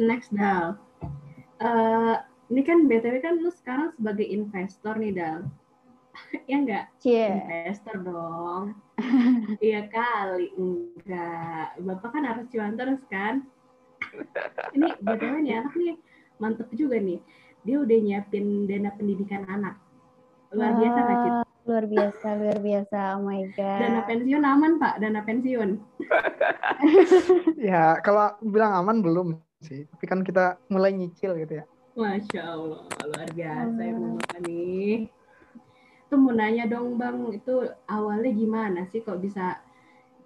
next Dal. Uh, ini kan BTW kan lu sekarang sebagai investor nih Dal. ya enggak? Yeah. Investor dong. Iya kali enggak. Bapak kan harus cuan terus kan? Ini BTW nih anak nih mantep juga nih. Dia udah nyiapin dana pendidikan anak. Luar biasa nggak, Cid? Luar biasa, luar biasa. Oh my God. Dana pensiun aman, Pak? Dana pensiun. ya, kalau bilang aman belum sih. Tapi kan kita mulai nyicil gitu ya. Masya Allah, luar biasa Ibu Bapak nih. Itu mau nanya dong Bang, itu awalnya gimana sih kok bisa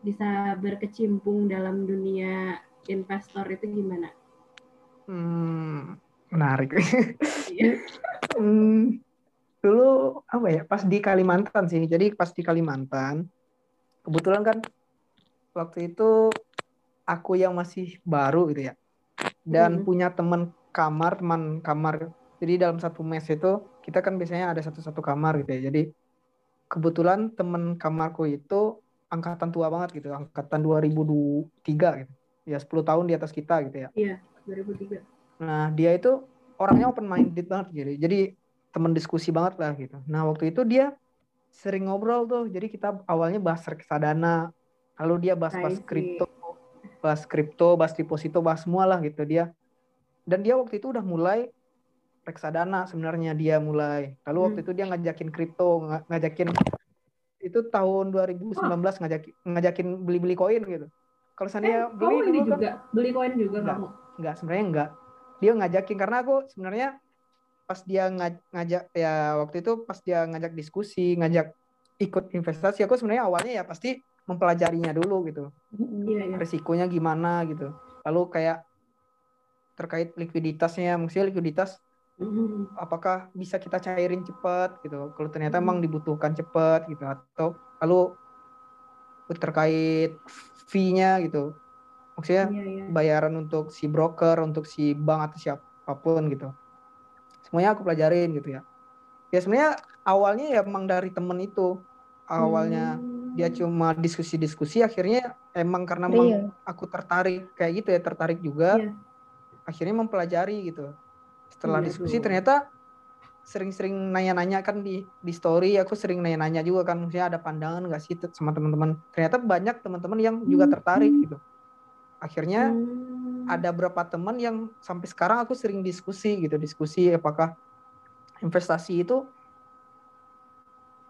bisa berkecimpung dalam dunia investor itu gimana? Hmm, menarik. Iya. hmm, dulu apa ya pas di Kalimantan sih jadi pas di Kalimantan kebetulan kan waktu itu aku yang masih baru gitu ya dan hmm. punya teman kamar teman kamar. Jadi dalam satu mes itu kita kan biasanya ada satu-satu kamar gitu ya. Jadi kebetulan teman kamarku itu angkatan tua banget gitu angkatan 2003 gitu. Ya 10 tahun di atas kita gitu ya. Iya 2003 nah dia itu orangnya open minded banget gitu. Jadi teman diskusi banget lah gitu. Nah waktu itu dia sering ngobrol tuh, jadi kita awalnya bahas reksadana, lalu dia bahas-bahas kripto, bahas kripto, bahas deposito, bahas semua lah gitu dia. Dan dia waktu itu udah mulai reksadana sebenarnya dia mulai. Lalu hmm. waktu itu dia ngajakin kripto, ngajakin itu tahun 2019 ngajakin ngajakin beli-beli koin gitu. Kalau saya eh, beli ini juga kan, beli koin juga enggak, kamu? Enggak, sebenarnya enggak. Dia ngajakin karena aku sebenarnya pas dia ngajak ya waktu itu pas dia ngajak diskusi ngajak ikut investasi aku sebenarnya awalnya ya pasti mempelajarinya dulu gitu iya, iya. resikonya gimana gitu lalu kayak terkait likuiditasnya maksudnya likuiditas mm-hmm. apakah bisa kita cairin cepat gitu kalau ternyata mm-hmm. emang dibutuhkan cepat gitu atau lalu terkait fee-nya gitu maksudnya iya, iya. bayaran untuk si broker untuk si bank atau siapa pun gitu semuanya aku pelajarin gitu ya ya sebenarnya awalnya ya emang dari temen itu awalnya hmm. Dia cuma diskusi-diskusi akhirnya emang karena iya. aku tertarik kayak gitu ya tertarik juga iya. akhirnya mempelajari gitu setelah iya, diskusi tuh. ternyata sering-sering nanya-nanya kan di di story aku sering nanya-nanya juga kan maksudnya ada pandangan nggak sih sama teman-teman ternyata banyak teman-teman yang juga tertarik hmm. gitu akhirnya hmm. ada berapa teman yang sampai sekarang aku sering diskusi gitu diskusi apakah investasi itu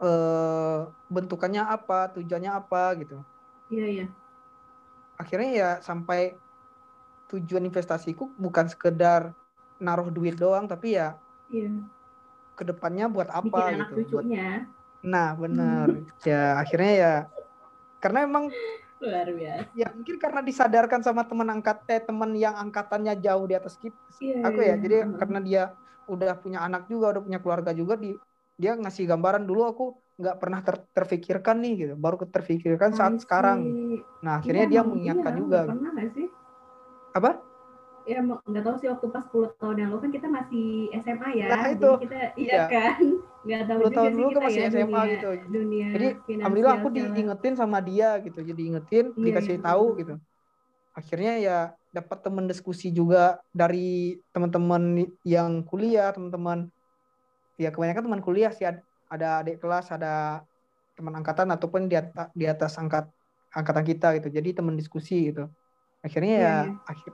eh, bentukannya apa tujuannya apa gitu. Iya iya. Akhirnya ya sampai tujuan investasiku bukan sekedar naruh duit doang tapi ya iya. ke depannya buat apa Bikin gitu buat... nah benar ya akhirnya ya karena emang luar biasa. ya mungkin karena disadarkan sama teman angkat eh teman yang angkatannya jauh di atas kita yeah, aku ya. yeah. jadi uh karena dia udah punya anak juga udah punya keluarga juga di dia ngasih gambaran dulu aku nggak pernah ter, terfikirkan nih gitu. Baru terfikirkan saat sekarang. Nah akhirnya iya, dia mengingatkan iya, juga. pernah gak sih? Apa? Ya nggak tahu sih waktu pas 10 tahun yang lalu kan kita masih SMA ya. Nah, itu. jadi kita iya, iya. kan? Nggak tahu juga tahun sih dulu kita kan masih ya SMA dunia, gitu. dunia jadi alhamdulillah aku diingetin sama dia gitu. Jadi ingetin iya, dikasih iya, tahu gitu. Akhirnya ya dapat teman diskusi juga dari teman-teman yang kuliah teman-teman ya kebanyakan teman kuliah sih ada adik kelas ada teman angkatan ataupun di atas, di atas angkat angkatan kita gitu jadi teman diskusi gitu akhirnya ya, ya akhir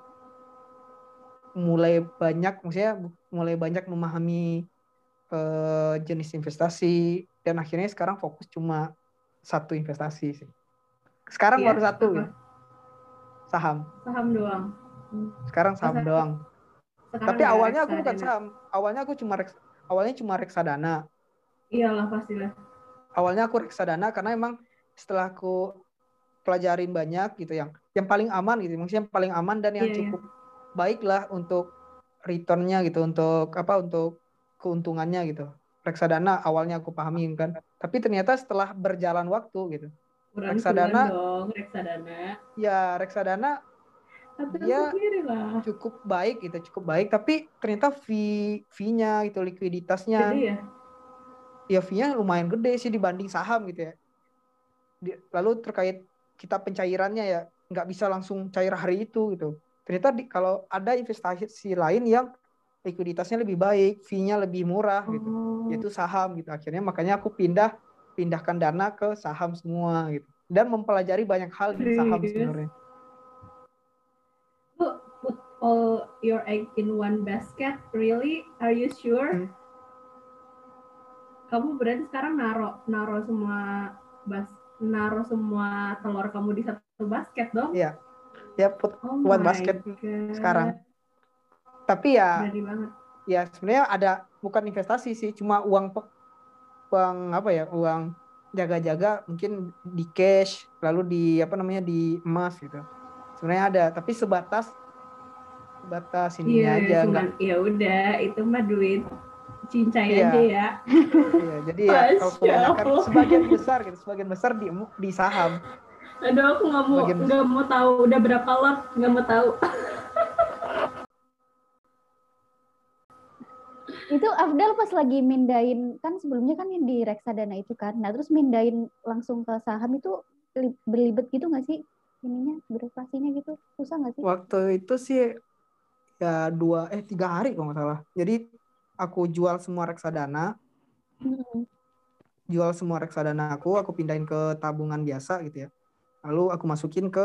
mulai banyak maksudnya mulai banyak memahami uh, jenis investasi dan akhirnya sekarang fokus cuma satu investasi sih. Sekarang iya, baru satu ya. Saham. Saham doang. Sekarang saham Masa, doang. Sekarang Tapi awalnya aku bukan saham. Awalnya aku cuma reks, awalnya cuma reksadana. Iyalah pastilah. Awalnya aku reksadana karena emang setelah aku pelajarin banyak gitu yang yang paling aman gitu maksudnya yang paling aman dan yang iya, iya. cukup iya baiklah untuk returnnya gitu untuk apa untuk keuntungannya gitu reksadana awalnya aku pahami kan tapi ternyata setelah berjalan waktu gitu Kurang reksadana dong reksadana ya reksadana dia cukup baik gitu cukup baik tapi ternyata fee fee-nya gitu likuiditasnya ya? ya fee-nya lumayan gede sih dibanding saham gitu ya lalu terkait kita pencairannya ya nggak bisa langsung cair hari itu gitu ternyata di, kalau ada investasi lain yang likuiditasnya lebih baik, fee-nya lebih murah gitu, Oh. yaitu saham gitu. Akhirnya makanya aku pindah pindahkan dana ke saham semua gitu dan mempelajari banyak hal di saham sebenarnya. All your egg in one basket, really? Are you sure? Hmm. Kamu berarti sekarang naro naro semua bas naro semua telur kamu di satu basket dong? Iya. Ya put Oh one basket God. sekarang. Tapi ya ya sebenarnya ada bukan investasi sih, cuma uang pe- uang apa ya? Uang jaga-jaga mungkin di cash, lalu di apa namanya di emas gitu. Sebenarnya ada, tapi sebatas sebatas ininya aja Iya, enggak. ya udah itu mah duit cincai Iya. aja ya. Iya, jadi ya kalau kebanyakan Allah. sebagian besar gitu, sebagian besar di di saham. Aduh aku nggak mau nggak mau tahu udah berapa lot nggak mau tahu. Itu Afdal pas lagi mindahin kan sebelumnya kan yang di reksadana itu kan. Nah, terus mindahin langsung ke saham itu li- berlibet gitu nggak sih? Ininya birokrasinya gitu. Susah nggak sih? Waktu itu sih ya dua eh tiga hari kalau nggak salah. Jadi aku jual semua reksadana, Mm-mm. jual semua reksadana aku, aku pindahin ke tabungan biasa gitu ya. Lalu aku masukin ke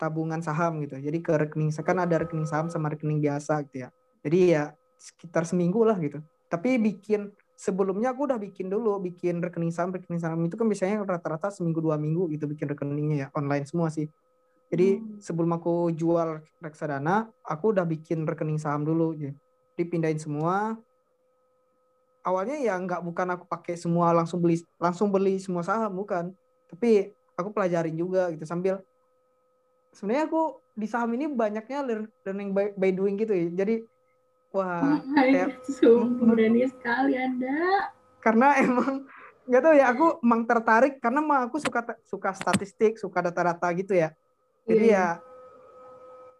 tabungan saham gitu. Jadi ke rekening kan ada rekening saham sama rekening biasa gitu ya. Jadi ya sekitar seminggu lah gitu. Tapi bikin sebelumnya aku udah bikin dulu, bikin rekening saham, rekening saham itu kan biasanya rata-rata seminggu dua minggu gitu bikin rekeningnya ya online semua sih. Jadi Hmm. sebelum aku jual reksadana, aku udah bikin rekening saham dulu. Jadi dipindahin semua. Awalnya ya nggak bukan aku pakai semua langsung beli langsung beli semua saham bukan. Tapi aku pelajarin juga gitu sambil sebenarnya aku di saham ini banyaknya lear- learning by, by doing gitu ya. Jadi wah kayak Sumpah berani sekali anda. karena emang nggak tahu ya aku emang tertarik karena emang aku suka suka statistik suka data-data gitu ya jadi Iya. ya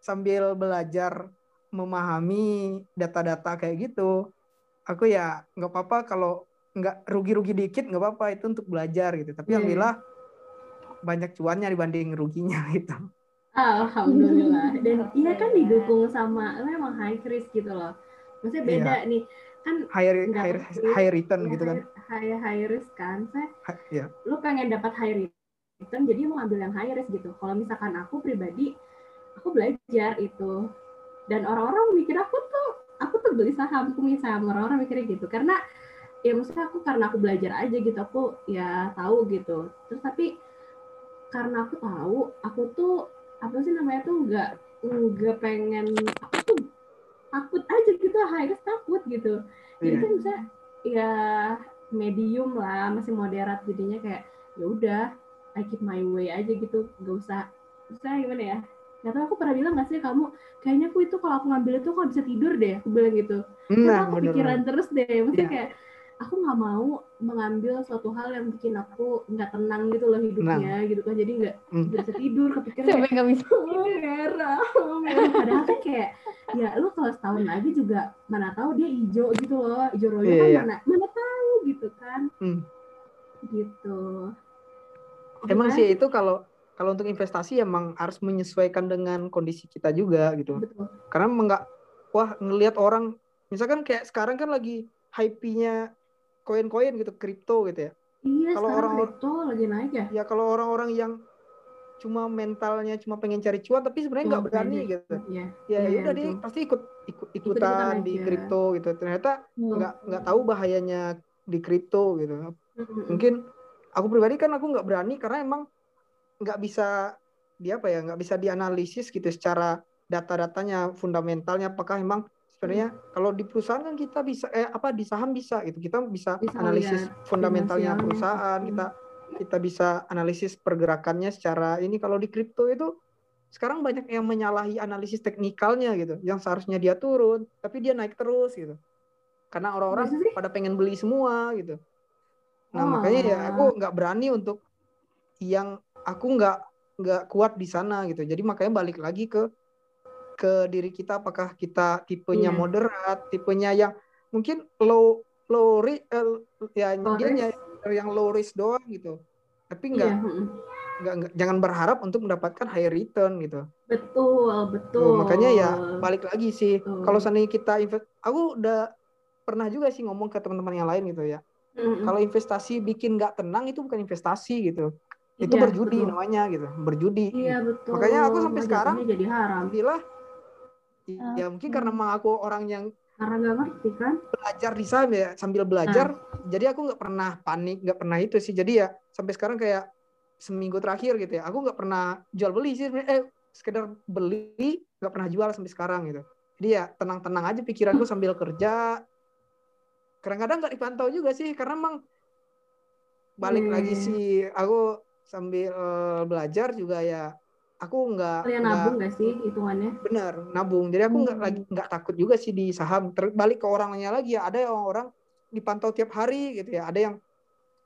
sambil belajar memahami data-data kayak gitu aku ya nggak apa-apa kalau nggak rugi-rugi dikit nggak apa-apa itu untuk belajar gitu tapi Iya. alhamdulillah banyak cuannya dibanding ruginya gitu Alhamdulillah. Dan iya kan didukung sama memang high risk gitu loh. Maksudnya beda nih. Kan high Nggak high, return gitu kan high, high risk kan. Saya ya lu pengen dapat high return jadi mau ambil yang high risk gitu. Kalau misalkan aku pribadi aku belajar itu dan orang-orang mikir aku tuh aku tuh beli saham, aku beli saham orang-orang mikirnya gitu karena ya maksudnya aku karena aku belajar aja gitu aku ya tahu gitu. Terus tapi karena aku tahu aku tuh apa sih namanya tuh nggak nggak pengen aku tuh takut aja gitu high risk takut gitu jadi Iya. kan bisa ya medium lah masih moderat jadinya kayak ya udah I keep my way aja gitu gak usah. Usah gimana ya? Gak tau aku pernah bilang gak sih kamu kayaknya aku itu kalau aku ngambil itu aku gak bisa tidur deh aku bilang gitu. Nah aku bener pikiran terus deh maksudnya Iya. kayak aku nggak mau mengambil suatu hal yang bikin aku nggak tenang gitu loh hidupnya gitu kan. Jadi nggak nggak bisa tidur kepikiran Sampai kayak nggak bisa. oh, merah, oh, padahal kan kayak ya lu kalau setahun lagi juga mana tahu dia hijau gitu loh hijau royo Iya, kan iya. mana mana tahu gitu kan. Hmm. gitu Emang sih itu kalau kalau untuk investasi emang harus menyesuaikan dengan kondisi kita juga gitu. betul Karena emang nggak wah ngelihat orang misalkan kayak sekarang kan lagi hype-nya koin-koin gitu, kripto gitu ya. iya Kalau orang- kripto lagi naik ya Ya kalau orang-orang yang cuma mentalnya cuma pengen cari cuan tapi sebenarnya nggak Oh, berani pede. gitu. Iya. Ya Iya, udah dia betul. pasti ikut ikut ikutan di aja. kripto gitu. Ternyata nggak nggak tahu bahayanya di kripto gitu. Mm-mm. Mungkin aku pribadi kan aku nggak berani karena emang nggak bisa di apa ya nggak bisa dianalisis gitu secara data-datanya fundamentalnya apakah emang sebenarnya Hmm. kalau di perusahaan kan kita bisa eh apa di saham bisa gitu kita bisa, Bisa analisis lihat fundamentalnya finansialnya. perusahaan Hmm. kita kita bisa analisis pergerakannya secara ini kalau di kripto itu sekarang banyak yang menyalahi analisis teknikalnya gitu yang seharusnya dia turun tapi dia naik terus gitu karena orang-orang pada pengen beli semua gitu nah Oh. makanya ya aku nggak berani untuk yang aku nggak nggak kuat di sana gitu jadi makanya balik lagi ke ke diri kita apakah kita tipenya Iya. moderat tipenya yang mungkin low low ri- eh, ya Low dia risk. nyari yang low risk doang gitu tapi nggak mm-mm. nggak nggak- jangan berharap untuk mendapatkan high return gitu. Betul, betul. Tuh, makanya ya balik lagi sih. Betul. Kalau seandainya kita invest, aku udah pernah juga sih ngomong ke teman-teman yang lain gitu ya. Mm-mm. Kalau investasi bikin nggak tenang itu bukan investasi gitu. Itu Iya, berjudi betul. namanya gitu, berjudi. Iya betul. Makanya aku sampai Malah sekarang jadi haram Alhamdulillah. Ya mungkin karena emang aku orang yang karena nggak ngerti kan. belajar di saham ya sambil belajar Nah. jadi aku nggak pernah panik nggak pernah itu sih jadi ya sampai sekarang kayak seminggu terakhir gitu ya aku nggak pernah jual beli sih eh sekedar beli nggak pernah jual sampai sekarang gitu jadi ya tenang-tenang aja pikiranku sambil kerja kadang-kadang nggak dipantau juga sih karena emang balik Hmm. lagi sih aku sambil eh, belajar juga ya aku nggak Kalian nggak- nabung nggak sih hitungannya? benar nabung jadi aku nggak Hmm. lagi nggak takut juga sih di saham terbalik ke orangnya lagi ya ada yang orang dipantau tiap hari gitu ya ada yang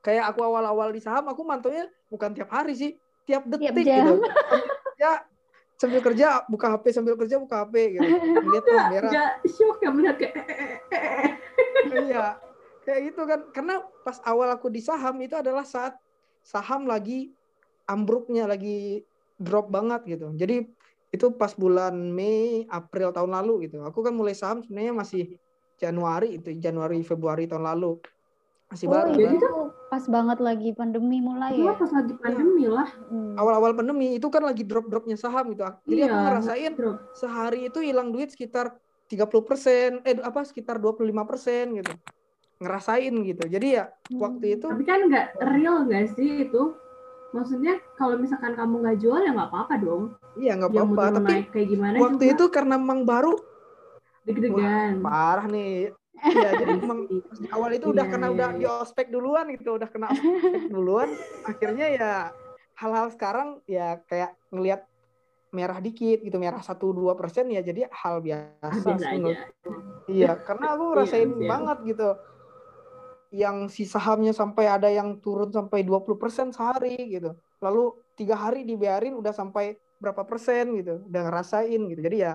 kayak aku awal-awal di saham aku mantaunya bukan tiap hari sih tiap detik jam. gitu ya sambil kerja buka HP sambil kerja buka HP gitu melihat merah shock ya melihat kayak eh, eh. Iya kayak gitu kan karena pas awal aku di saham itu adalah saat saham lagi ambruknya lagi drop banget gitu jadi itu pas bulan Mei April tahun lalu gitu aku kan mulai saham sebenarnya masih Januari itu Januari Februari tahun lalu masih Oh, baru iya. kan itu pas banget lagi pandemi mulai Iya ya. pas lagi pandemi lah. Hmm. awal-awal pandemi itu kan lagi drop-dropnya saham gitu jadi Iya, aku ngerasain drop. sehari itu hilang duit sekitar 30% eh apa sekitar 25% gitu ngerasain gitu jadi ya waktu itu Tapi kan nggak real nggak sih itu? Maksudnya kalau misalkan kamu nggak jual ya nggak apa-apa dong. iya nggak apa-apa tapi naik kayak gimana waktu juga itu karena emang baru deg-degan. parah nih Iya, jadi emang pas di awal itu udah Iya, kena iya, udah iya. di ospek duluan gitu, udah kena ospek duluan. Akhirnya ya hal-hal sekarang ya kayak ngelihat merah dikit gitu, merah satu dua persen ya jadi hal biasa. Menurut- Iya, karena aku ngerasain Iya, iya. banget gitu. Yang si sahamnya sampai ada yang turun sampai 20% sehari gitu. Lalu tiga hari dibiarin udah sampai berapa persen gitu, udah ngerasain gitu. Jadi ya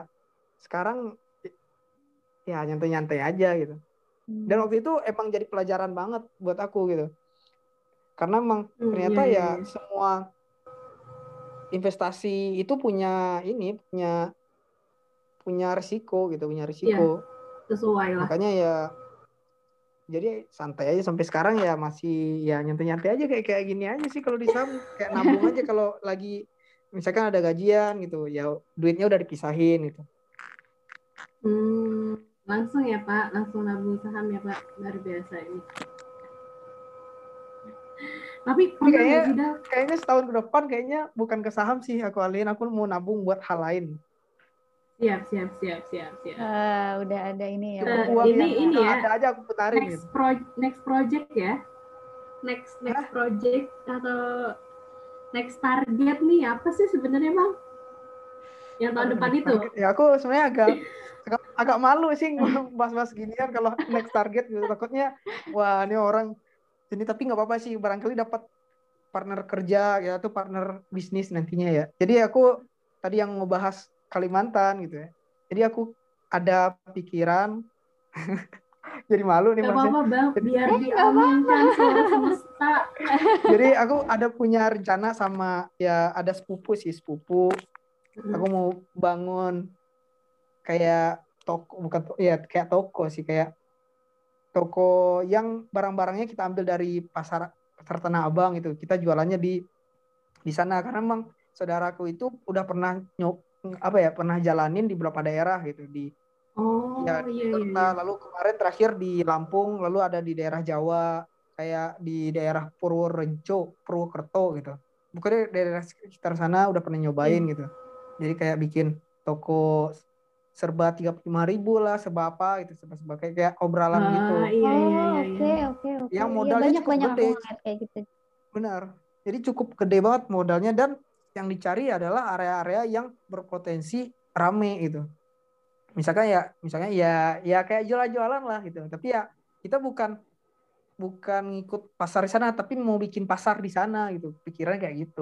sekarang ya nyantai-nyantai aja gitu. Hmm. Dan waktu itu emang jadi pelajaran banget buat aku gitu. Karena emang Hmm, ternyata iya, iya, ya iya. semua investasi itu punya ini punya punya risiko gitu, punya risiko. Sesuai lah. Makanya ya jadi santai aja sampai sekarang ya masih ya nyantai-nyantai aja kayak kayak gini aja sih kalau di saham kayak nabung aja kalau lagi misalkan ada gajian gitu ya duitnya udah dipisahin gitu. Hmm, langsung ya Pak, langsung nabung saham ya Pak, luar biasa ini. Tapi pernah kayaknya- sih Dal? Kayaknya setahun ke depan kayaknya bukan ke saham sih aku alihin aku mau nabung buat hal lain. Siap, siap, siap, siap, siap. Ah, udah ada ini ya. Eh, Uang ini- yang ini ya. ada aja aku putarin Next gitu. pro next project ya. Next next project atau next target nih apa sih sebenarnya Bang? Yang tahun depan itu. Ya aku sebenarnya agak agak, agak malu sih bahas-bahas ginian kalau next target gitu. Takutnya wah ini orang ini tapi nggak apa-apa sih barangkali dapat partner kerja ya atau partner bisnis nantinya ya. Jadi aku tadi yang ngebahas Kalimantan gitu ya. Jadi aku ada pikiran jadi malu nih Gak Mas. ya. apa-apa Bang, biar Eh, diaminkan semesta. Jadi aku ada punya rencana sama ya ada sepupu sih sepupu. Aku mau bangun kayak toko bukan to- ya kayak toko sih kayak toko yang barang-barangnya kita ambil dari pasar pasar Tanah Abang itu. Kita jualannya di di sana karena emang saudaraku itu udah pernah nyok apa ya pernah jalanin di beberapa daerah gitu di Oh, ya iya, iya, iya. lalu kemarin terakhir di Lampung lalu ada di daerah Jawa kayak di daerah Purworejo Purwokerto gitu bukannya daerah sekitar sana udah pernah nyobain Iya. gitu jadi kayak bikin toko serba tiga ribu lah serba apa gitu serba serba kayak, kayak obrolan Ah, gitu iya, iya, Oh, iya, oke, iya. oke, oke. Yang Iya, modalnya banyak cukup banyak gede. kayak gitu. benar jadi cukup gede banget modalnya dan yang dicari adalah area-area yang berpotensi rame gitu misalkan ya misalnya ya ya kayak jualan-jualan lah gitu tapi ya kita bukan bukan ngikut pasar di sana tapi mau bikin pasar di sana gitu pikirannya kayak gitu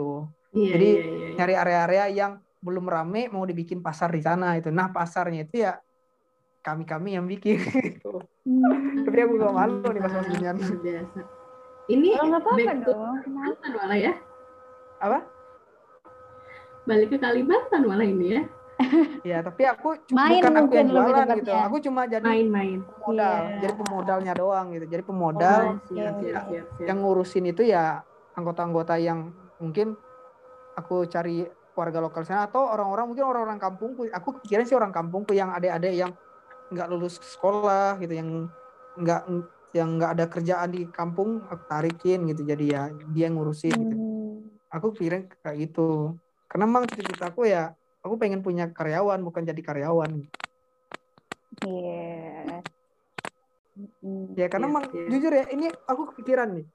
Iya, Jadi, iya, iya, iya. nyari area-area yang belum rame mau dibikin pasar di sana itu nah pasarnya itu ya kami kami yang bikin gitu. Hmm. tapi aku gak malu nih pas mas ginian Luar biasa. Ini Oh, back to dong. Kalimantan malah ya. apa balik ke Kalimantan malah ini ya. ya tapi aku main bukan aku yang jualan gitu. Ya. Aku cuma jadi main-main modal, yeah. jadi pemodalnya doang gitu. Jadi pemodal oh, siap, siap, siap, siap. yang ngurusin itu ya anggota-anggota yang mungkin aku cari warga lokal sana atau orang-orang mungkin orang-orang kampungku. Aku pikirin sih orang kampungku yang adik-adik yang nggak lulus sekolah gitu, yang nggak yang nggak ada kerjaan di kampung aku tarikin gitu jadi ya dia ngurusin gitu. Hmm. Aku pikirin kayak gitu. Karena memang cita aku ya aku pengen punya karyawan bukan jadi karyawan. Iya. Yeah. Ya karena yeah, memang yeah. jujur ya ini aku kepikiran nih.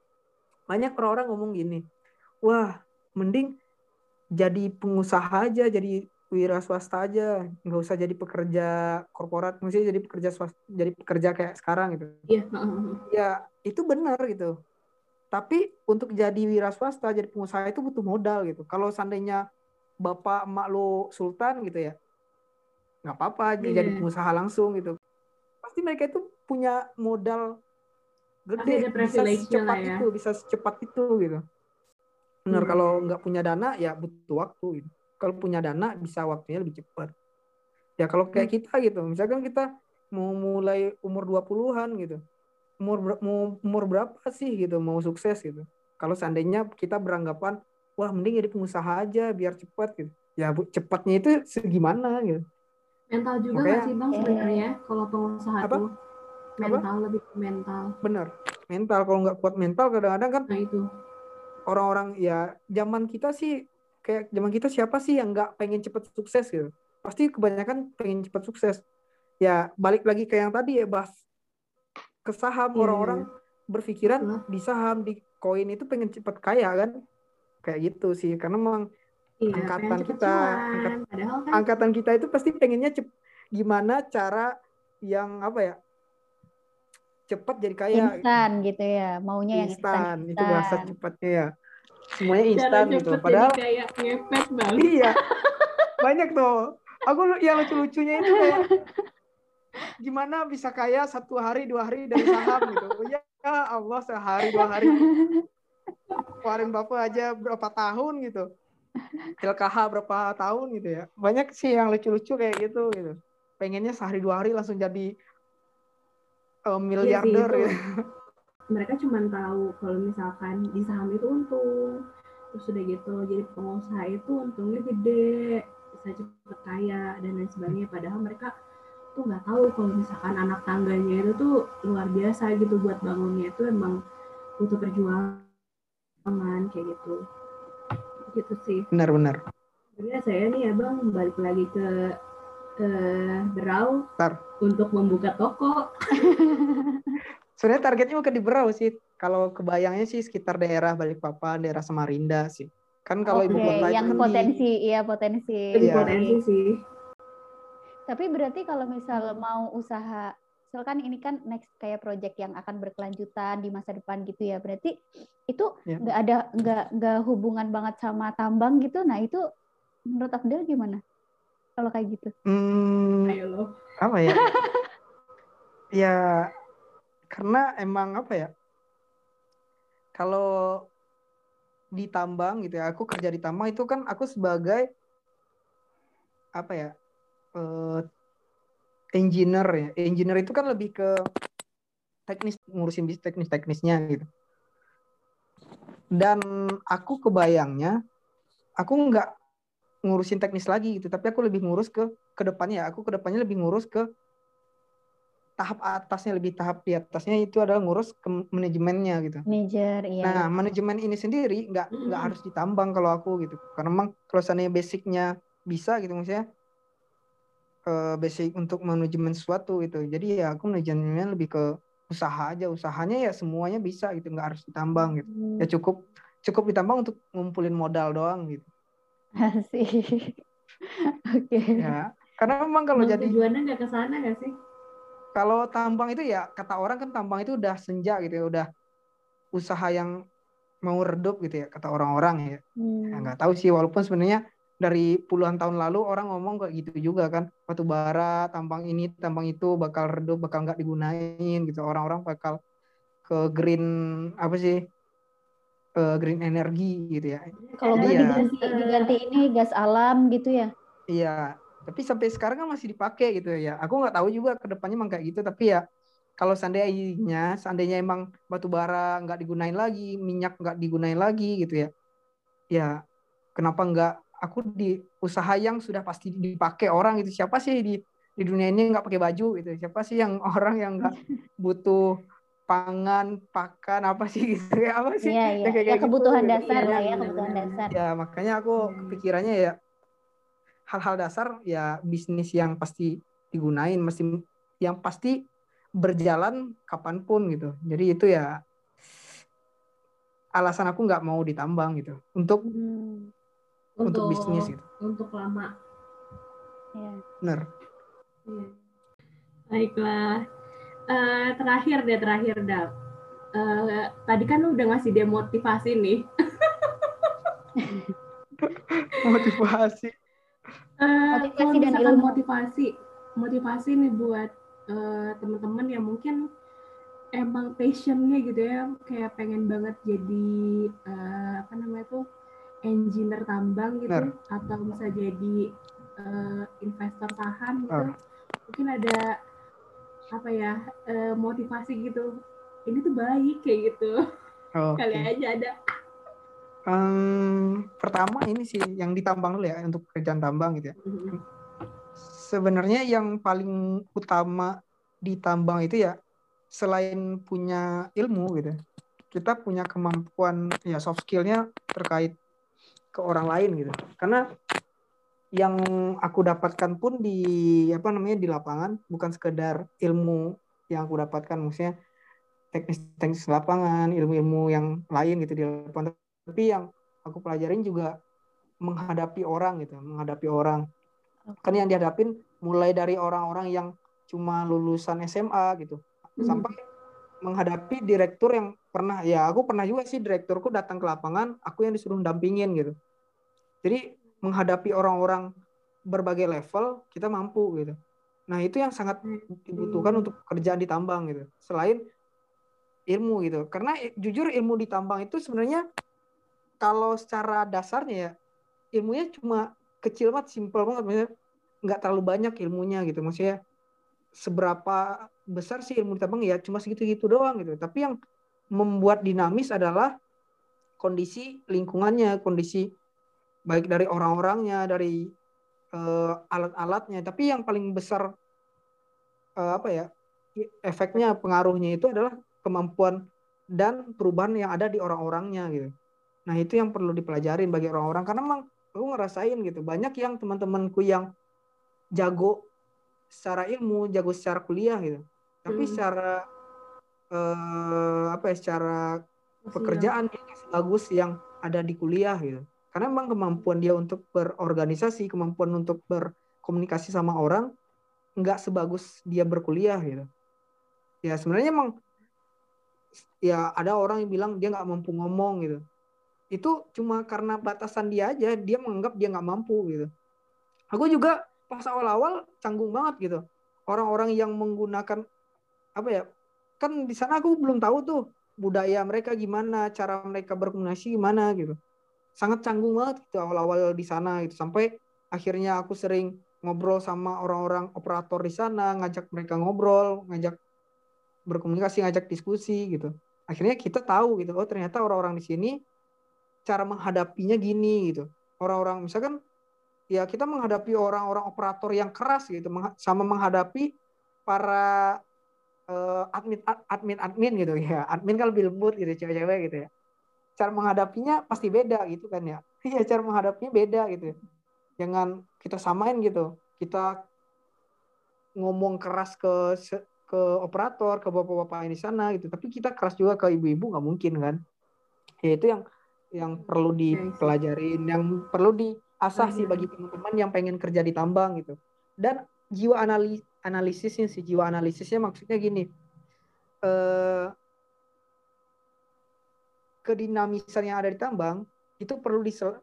Banyak orang-orang ngomong gini, wah mending jadi pengusaha aja, jadi wira swasta aja, nggak usah jadi pekerja korporat, mesti jadi pekerja swasta, jadi pekerja kayak sekarang gitu. Iya. Ya itu benar gitu. Tapi untuk jadi wira swasta, jadi pengusaha itu butuh modal gitu. Kalau seandainya bapak emak lo sultan gitu ya, nggak apa-apa yeah. jadi pengusaha langsung gitu. Pasti mereka itu punya modal gede, bisa secepat ya. itu, bisa secepat itu gitu. Benar hmm. kalau nggak punya dana ya butuh waktu gitu kalau punya dana bisa waktunya lebih cepat. Ya kalau kayak hmm. kita gitu, misalkan kita mau mulai umur 20-an gitu. Umur mau umur berapa sih gitu mau sukses gitu. Kalau seandainya kita beranggapan wah mending jadi pengusaha aja biar cepat gitu. Ya bu, cepatnya itu segimana gitu. Mental juga Makanya, gak sih Bang sebenarnya kalau pengusaha apa? tuh mental apa? lebih mental. Bener. Mental kalau nggak kuat mental kadang-kadang kan nah itu orang-orang ya zaman kita sih kayak zaman kita siapa sih yang nggak pengen cepet sukses gitu pasti kebanyakan pengen cepet sukses ya balik lagi ke yang tadi ya bahas ke saham yeah. orang-orang berpikiran uh. di saham di koin itu pengen cepet kaya kan kayak gitu sih karena memang iya, angkatan kita angkat, kan... angkatan kita itu pasti pengennya cep, gimana cara yang apa ya cepat jadi kaya. Instan gitu ya maunya instan, yang instan itu bahasa cepatnya ya. Semuanya instan gitu padahal kayak ngepet banget. Iya banyak tuh. Aku yang lucu-lucunya itu kayak gimana bisa kaya satu hari dua hari dari saham gitu. Ya Allah sehari dua hari. Keluarin bapak aja berapa tahun gitu. LKH berapa tahun gitu ya. Banyak sih yang lucu-lucu kayak gitu gitu. Pengennya sehari dua hari langsung jadi uh, miliarder gitu mereka cuma tahu kalau misalkan di saham itu untung terus udah gitu jadi pengusaha itu untungnya gede bisa cepet kaya dan lain sebagainya. Padahal mereka tuh nggak tahu kalau misalkan anak tangganya itu tuh luar biasa gitu buat bangunnya itu emang butuh perjuangan kayak gitu. Gitu sih. Benar-benar sebenarnya saya nih ya bang balik lagi ke ke Berau untuk membuka toko sebenarnya targetnya bukan di Berau sih. Kalau kebayangnya sih sekitar daerah Balikpapan, daerah Samarinda sih. Kan kalau okay, ibu kota yang kan potensi, di... iya potensi. Iya. Potensi sih. Tapi berarti kalau misal mau usaha, misalkan ini kan next kayak project yang akan berkelanjutan di masa depan gitu ya. Berarti itu ya. nggak yeah. ada nggak nggak hubungan banget sama tambang gitu. Nah itu menurut Abdel gimana? Kalau kayak gitu? Hmm, Ayo lo. Apa ya? ya karena emang apa ya kalau di tambang gitu ya aku kerja di tambang itu kan aku sebagai apa ya uh, engineer ya engineer itu kan lebih ke teknis ngurusin bis teknis teknisnya gitu dan aku kebayangnya aku nggak ngurusin teknis lagi gitu tapi aku lebih ngurus ke ke depannya aku ke depannya lebih ngurus ke tahap atasnya lebih tahap di atasnya itu adalah ngurus ke manajemennya gitu. Manajer, iya. Nah, manajemen ini sendiri nggak mm. nggak harus ditambang kalau aku gitu. Karena memang kalau seandainya basicnya bisa gitu maksudnya uh, basic untuk manajemen sesuatu gitu. Jadi ya aku manajemennya lebih ke usaha aja. Usahanya ya semuanya bisa gitu, nggak harus ditambang gitu. Mm. Ya cukup cukup ditambang untuk ngumpulin modal doang gitu. Asik. Oke. Okay. Ya, karena memang kalau jadi tujuannya nggak ke sana nggak sih? kalau tambang itu ya kata orang kan tambang itu udah senja gitu ya udah usaha yang mau redup gitu ya kata orang-orang ya hmm. ya nggak tahu sih walaupun sebenarnya dari puluhan tahun lalu orang ngomong kayak gitu juga kan batu bara tambang ini tambang itu bakal redup bakal nggak digunain gitu orang-orang bakal ke green apa sih uh, green energy gitu ya. Kalau ya, diganti, diganti ini gas alam gitu ya? Iya, tapi sampai sekarang kan masih dipakai gitu ya. Aku nggak tahu juga ke depannya emang kayak gitu, tapi ya kalau seandainya seandainya emang batu bara nggak digunain lagi, minyak nggak digunain lagi gitu ya, ya kenapa nggak aku di usaha yang sudah pasti dipakai orang itu siapa sih di di dunia ini nggak pakai baju gitu siapa sih yang orang yang nggak butuh pangan pakan apa sih gitu ya apa sih iya, iya. kayak, ya, kebutuhan gitu. dasar lah ya kebutuhan dasar ya makanya aku hmm. kepikirannya ya hal-hal dasar ya bisnis yang pasti digunain mesti yang pasti berjalan kapan pun gitu jadi itu ya alasan aku nggak mau ditambang gitu untuk hmm. untuk, untuk bisnis gitu untuk lama ya. benar ya. baiklah uh, terakhir deh terakhir dap. Uh, tadi kan lu udah ngasih dia motivasi nih. Motivasi. Uh, motivasi dan ilmu. motivasi motivasi nih buat uh, teman-teman yang mungkin emang passionnya gitu ya kayak pengen banget jadi uh, apa namanya tuh engineer tambang gitu Benar. atau bisa jadi uh, investor saham gitu. Uh. mungkin ada apa ya uh, motivasi gitu. Ini tuh baik kayak gitu. Oh, kali okay. aja ada. Um, pertama ini sih yang ditambang dulu ya untuk kerjaan tambang gitu ya. Mm-hmm. sebenarnya yang paling utama di tambang itu ya selain punya ilmu gitu kita punya kemampuan ya soft skillnya terkait ke orang lain gitu. Karena yang aku dapatkan pun di apa namanya di lapangan bukan sekedar ilmu yang aku dapatkan maksudnya teknis-teknis lapangan ilmu-ilmu yang lain gitu di lapangan. Tapi yang aku pelajarin juga menghadapi orang gitu menghadapi orang. Kan yang dihadapin mulai dari orang-orang yang cuma lulusan SMA gitu hmm. sampai menghadapi direktur yang pernah ya aku pernah juga sih direkturku datang ke lapangan aku yang disuruh dampingin gitu. Jadi menghadapi orang-orang berbagai level kita mampu gitu. Nah itu yang sangat dibutuhkan hmm. untuk kerjaan di tambang gitu. Selain ilmu gitu, karena jujur ilmu di tambang itu sebenarnya kalau secara dasarnya ya ilmunya cuma kecil banget, simpel banget, maksudnya nggak terlalu banyak ilmunya gitu. Maksudnya seberapa besar sih ilmu di tambang ya cuma segitu-gitu doang gitu. Tapi yang membuat dinamis adalah kondisi lingkungannya, kondisi baik dari orang-orangnya, dari uh, alat-alatnya. Tapi yang paling besar uh, apa ya efeknya, pengaruhnya itu adalah kemampuan dan perubahan yang ada di orang-orangnya gitu. Nah itu yang perlu dipelajarin bagi orang-orang karena memang aku ngerasain gitu banyak yang teman-temanku yang jago secara ilmu, jago secara kuliah gitu. Tapi hmm. secara uh, apa ya secara pekerjaan dia bagus yang ada di kuliah gitu. Karena memang kemampuan dia untuk berorganisasi, kemampuan untuk berkomunikasi sama orang nggak sebagus dia berkuliah gitu. Ya sebenarnya emang ya ada orang yang bilang dia nggak mampu ngomong gitu. Itu cuma karena batasan dia aja, dia menganggap dia nggak mampu gitu. Aku juga pas awal-awal canggung banget gitu. Orang-orang yang menggunakan apa ya? Kan di sana aku belum tahu tuh budaya mereka gimana, cara mereka berkomunikasi gimana gitu sangat canggung banget gitu awal-awal di sana gitu. Sampai akhirnya aku sering ngobrol sama orang-orang operator di sana ngajak mereka ngobrol ngajak berkomunikasi ngajak diskusi gitu. Akhirnya kita tahu gitu oh ternyata orang-orang di sini cara menghadapinya gini gitu. Orang-orang misalkan ya kita menghadapi orang-orang operator yang keras gitu sama menghadapi para uh, admin admin admin gitu ya. Admin kan lebih lembut gitu cewek-cewek gitu ya cara menghadapinya pasti beda gitu kan ya. Iya cara menghadapinya beda gitu. Jangan kita samain gitu. Kita ngomong keras ke ke operator ke bapak-bapak di sana gitu. Tapi kita keras juga ke ibu-ibu nggak mungkin kan. Ya itu yang yang perlu dipelajarin yang perlu diasah sih bagi teman-teman yang pengen kerja di tambang gitu. Dan jiwa analis analisisnya sih jiwa analisisnya maksudnya gini eh, kedinamisan yang ada di tambang itu perlu disel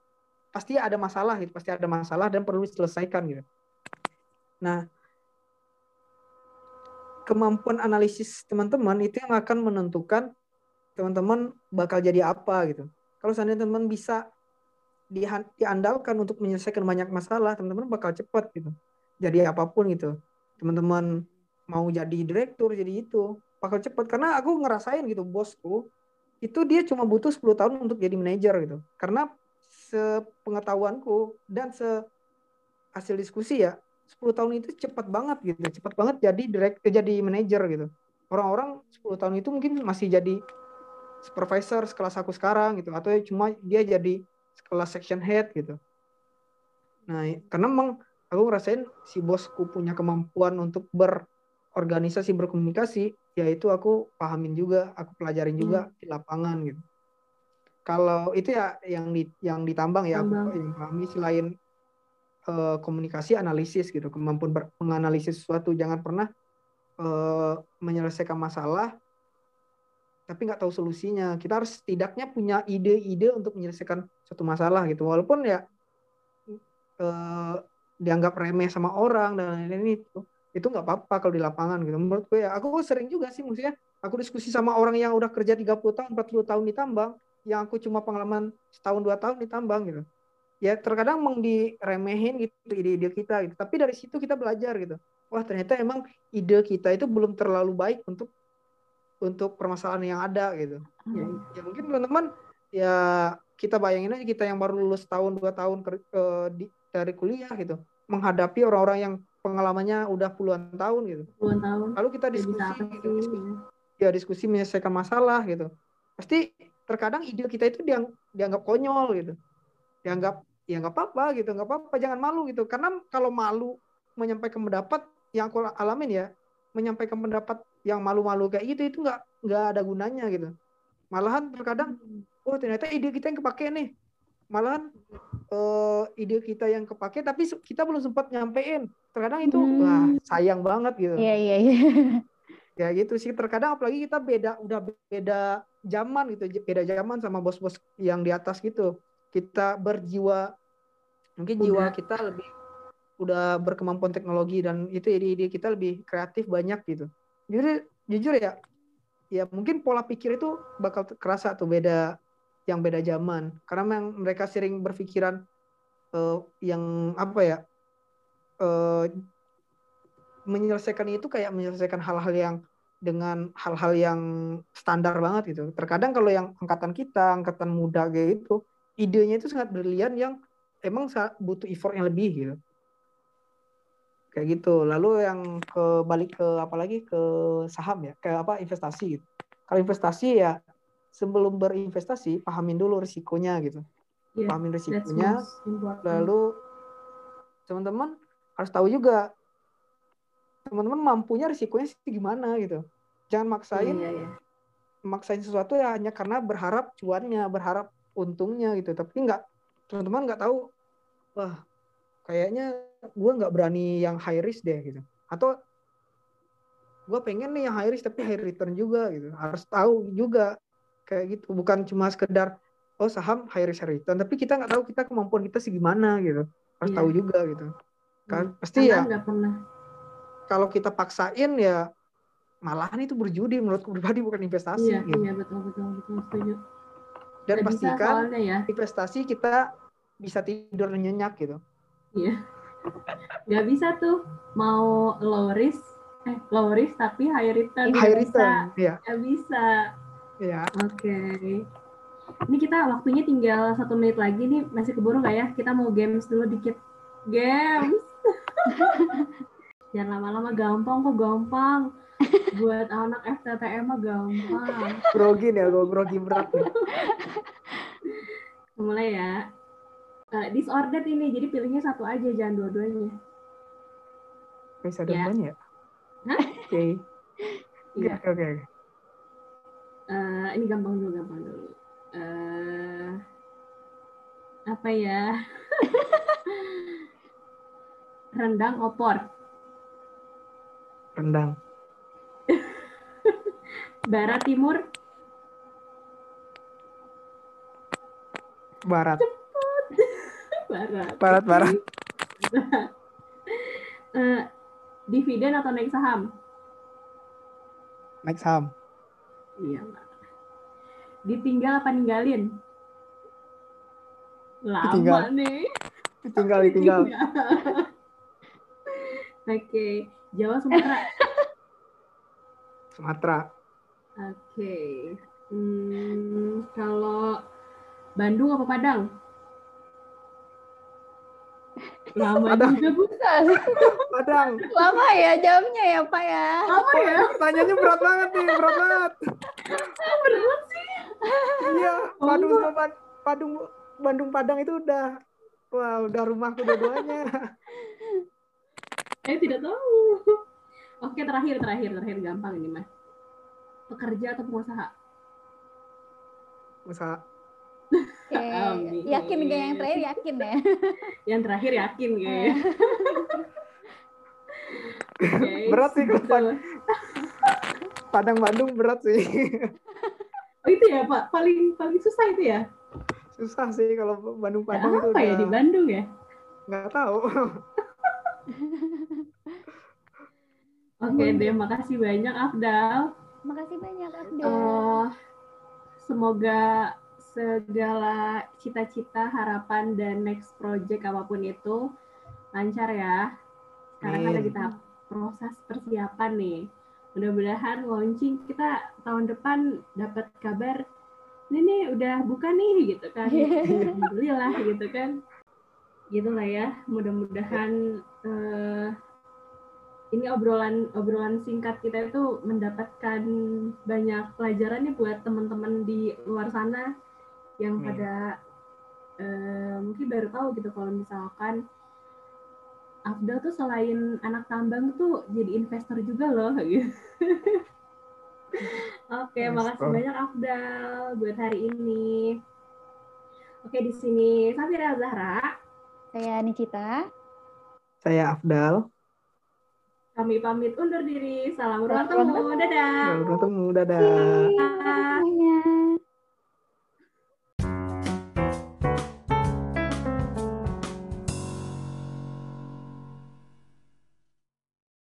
pasti ada masalah gitu pasti ada masalah dan perlu diselesaikan gitu nah kemampuan analisis teman-teman itu yang akan menentukan teman-teman bakal jadi apa gitu kalau seandainya teman-teman bisa diandalkan untuk menyelesaikan banyak masalah, teman-teman bakal cepat gitu. Jadi apa pun gitu. Teman-teman mau jadi direktur, jadi itu bakal cepat karena aku ngerasain gitu bosku itu dia cuma butuh 10 tahun untuk jadi manajer gitu. Karena sepengetahuanku dan se hasil diskusi ya 10 tahun itu cepat banget gitu. Cepat banget jadi direct jadi manajer gitu. Orang-orang 10 tahun itu mungkin masih jadi supervisor sekelas aku sekarang gitu. Atau cuma dia jadi sekelas section head gitu. Nah karena memang aku ngerasain si bosku punya kemampuan untuk berorganisasi berkomunikasi yaitu aku pahamin juga aku pelajarin juga hmm. di lapangan gitu. Kalau itu ya yang di yang ditambang ya aku yang pahami selain uh, komunikasi analisis gitu. Kemampuan menganalisis sesuatu. Jangan pernah uh, menyelesaikan masalah tapi nggak tahu solusinya. Kita harus setidaknya punya ide-ide untuk menyelesaikan suatu masalah gitu. Walaupun ya uh, dianggap remeh sama orang dan lain-lain itu itu nggak apa-apa kalau di lapangan gitu. Menurut gue ya aku sering juga sih maksudnya aku diskusi sama orang yang udah kerja 30 tahun 40 tahun di tambang yang aku cuma pengalaman setahun dua tahun ditambang gitu. Ya terkadang meng diremehin gitu ide-ide kita gitu. Tapi dari situ kita belajar gitu. Wah ternyata emang ide kita itu belum terlalu baik untuk untuk permasalahan yang ada gitu. Ya, ya mungkin teman-teman ya kita bayangin aja kita yang baru lulus tahun dua tahun ke, ke, di, dari kuliah gitu menghadapi orang-orang yang pengalamannya udah puluhan tahun gitu. Puluhan tahun. Lalu kita diskusi gitu, diskusi. Ya diskusi menyelesaikan masalah gitu. Pasti terkadang ide kita itu diang, dianggap konyol gitu. Dianggap ya nggak apa-apa gitu nggak apa-apa jangan malu gitu. Karena kalau malu menyampaikan pendapat yang aku alamin ya menyampaikan pendapat yang malu-malu kayak gitu itu nggak nggak ada gunanya gitu. Malahan terkadang oh ternyata ide kita yang kepake nih. Malahan uh, ide kita yang kepake tapi kita belum sempat nyampein. Terkadang itu hmm. wah sayang banget gitu. Iya iya iya. Ya gitu sih. Terkadang apalagi kita beda udah beda zaman gitu beda zaman sama bos-bos yang di atas gitu. Kita berjiwa mungkin udah. jiwa kita lebih udah berkemampuan teknologi dan itu ide-ide kita lebih kreatif banyak gitu. Jadi jujur ya ya mungkin pola pikir itu bakal kerasa tuh beda yang beda zaman karena memang mereka sering berpikiran uh, yang apa ya uh, menyelesaikan itu kayak menyelesaikan hal-hal yang dengan hal-hal yang standar banget gitu. Terkadang kalau yang angkatan kita, angkatan muda kayak gitu, idenya itu sangat brilian yang emang butuh effort yang lebih gitu. Kayak gitu. Lalu yang ke balik ke apa lagi ke saham ya, ke apa investasi gitu. Kalau investasi ya sebelum berinvestasi pahamin dulu risikonya gitu. Yeah, pahamin risikonya. Lalu teman-teman harus tahu juga teman-teman mampunya risikonya sih gimana gitu jangan maksain iya, iya. maksain sesuatu ya hanya karena berharap cuannya berharap untungnya gitu tapi nggak teman-teman nggak tahu wah kayaknya gue nggak berani yang high risk deh gitu atau gue pengen nih yang high risk tapi high return juga gitu harus tahu juga kayak gitu bukan cuma sekedar oh saham high risk high return tapi kita nggak tahu kita kemampuan kita sih gimana gitu harus yeah. tahu juga gitu kan hmm. pasti Karena ya nggak pernah kalau kita paksain ya malahan itu berjudi menurut pribadi bukan investasi. Iya, gitu. iya betul betul betul setuju. Dan Gak pastikan ya. investasi kita bisa tidur nyenyak gitu. Iya. Gak bisa tuh mau low risk eh low risk tapi high return. High return, iya. Gak bisa. Iya. Oke. Okay. Ini kita waktunya tinggal satu menit lagi nih masih keburu nggak ya? Kita mau games dulu dikit. Games. Jangan lama-lama gampang kok gampang. Buat anak FTTM mah gampang. Grogi nih, gue grogi berat. Mulai ya. Uh, disordered ini, jadi pilihnya satu aja, jangan dua-duanya. Bisa ya. dua-duanya ya? Oke. Iya. Oke, oke. Eh, ini gampang dulu, gampang dulu. Uh, apa ya? Rendang opor rendang. Barat timur. Barat. Cepat. Barat. Barat barat. uh, dividen atau naik saham? Naik saham. Iya. Ditinggal apa ninggalin? Lama tinggal. nih. Tinggal, tinggal. Oke, Jawa Sumatera. Sumatera. Oke. Hmm, kalau Bandung apa Padang? Lama Padang. juga bukan. Padang. Lama ya jamnya ya Pak ya. Lama ya. Pertanyaannya berat banget nih, berat banget. berat sih. Iya, Padung sama Padung Bandung Padang itu udah wah udah rumahku dua-duanya. Saya tidak tahu. Oke, terakhir terakhir terakhir gampang ini, Mas. Pekerja atau pengusaha? Usaha. Okay. Yakin gak yang terakhir yakin ya? yang terakhir yakin gak okay, berat sih kalau Padang Bandung berat sih. Oh itu ya Pak, paling paling susah itu ya? Susah sih kalau Bandung Padang itu. Apa ya di Bandung ya? Nggak tahu. Oke okay, deh, makasih banyak Afdal. Makasih banyak Afdal. Uh, semoga segala cita-cita, harapan, dan next project apa pun itu lancar ya. Sekarang kan lagi tahap proses persiapan nih. Mudah-mudahan launching kita tahun depan dapat kabar ini nih udah buka nih gitu kan. Alhamdulillah gitu kan. Gitulah ya. Mudah-mudahan uh, ini obrolan obrolan singkat kita itu mendapatkan banyak pelajaran nih buat teman-teman di luar sana yang hmm. pada uh, mungkin baru tahu gitu kalau misalkan Afdal tuh selain anak tambang tuh jadi investor juga loh gitu. Oke, okay, makasih banyak Afdal buat hari ini. Oke, di sini Safira Zahra. Saya Nicita. Saya Afdal. Kami pamit undur diri. Salam ruang temu. Dadah. Salam ruang temu. Dadah. Dadah.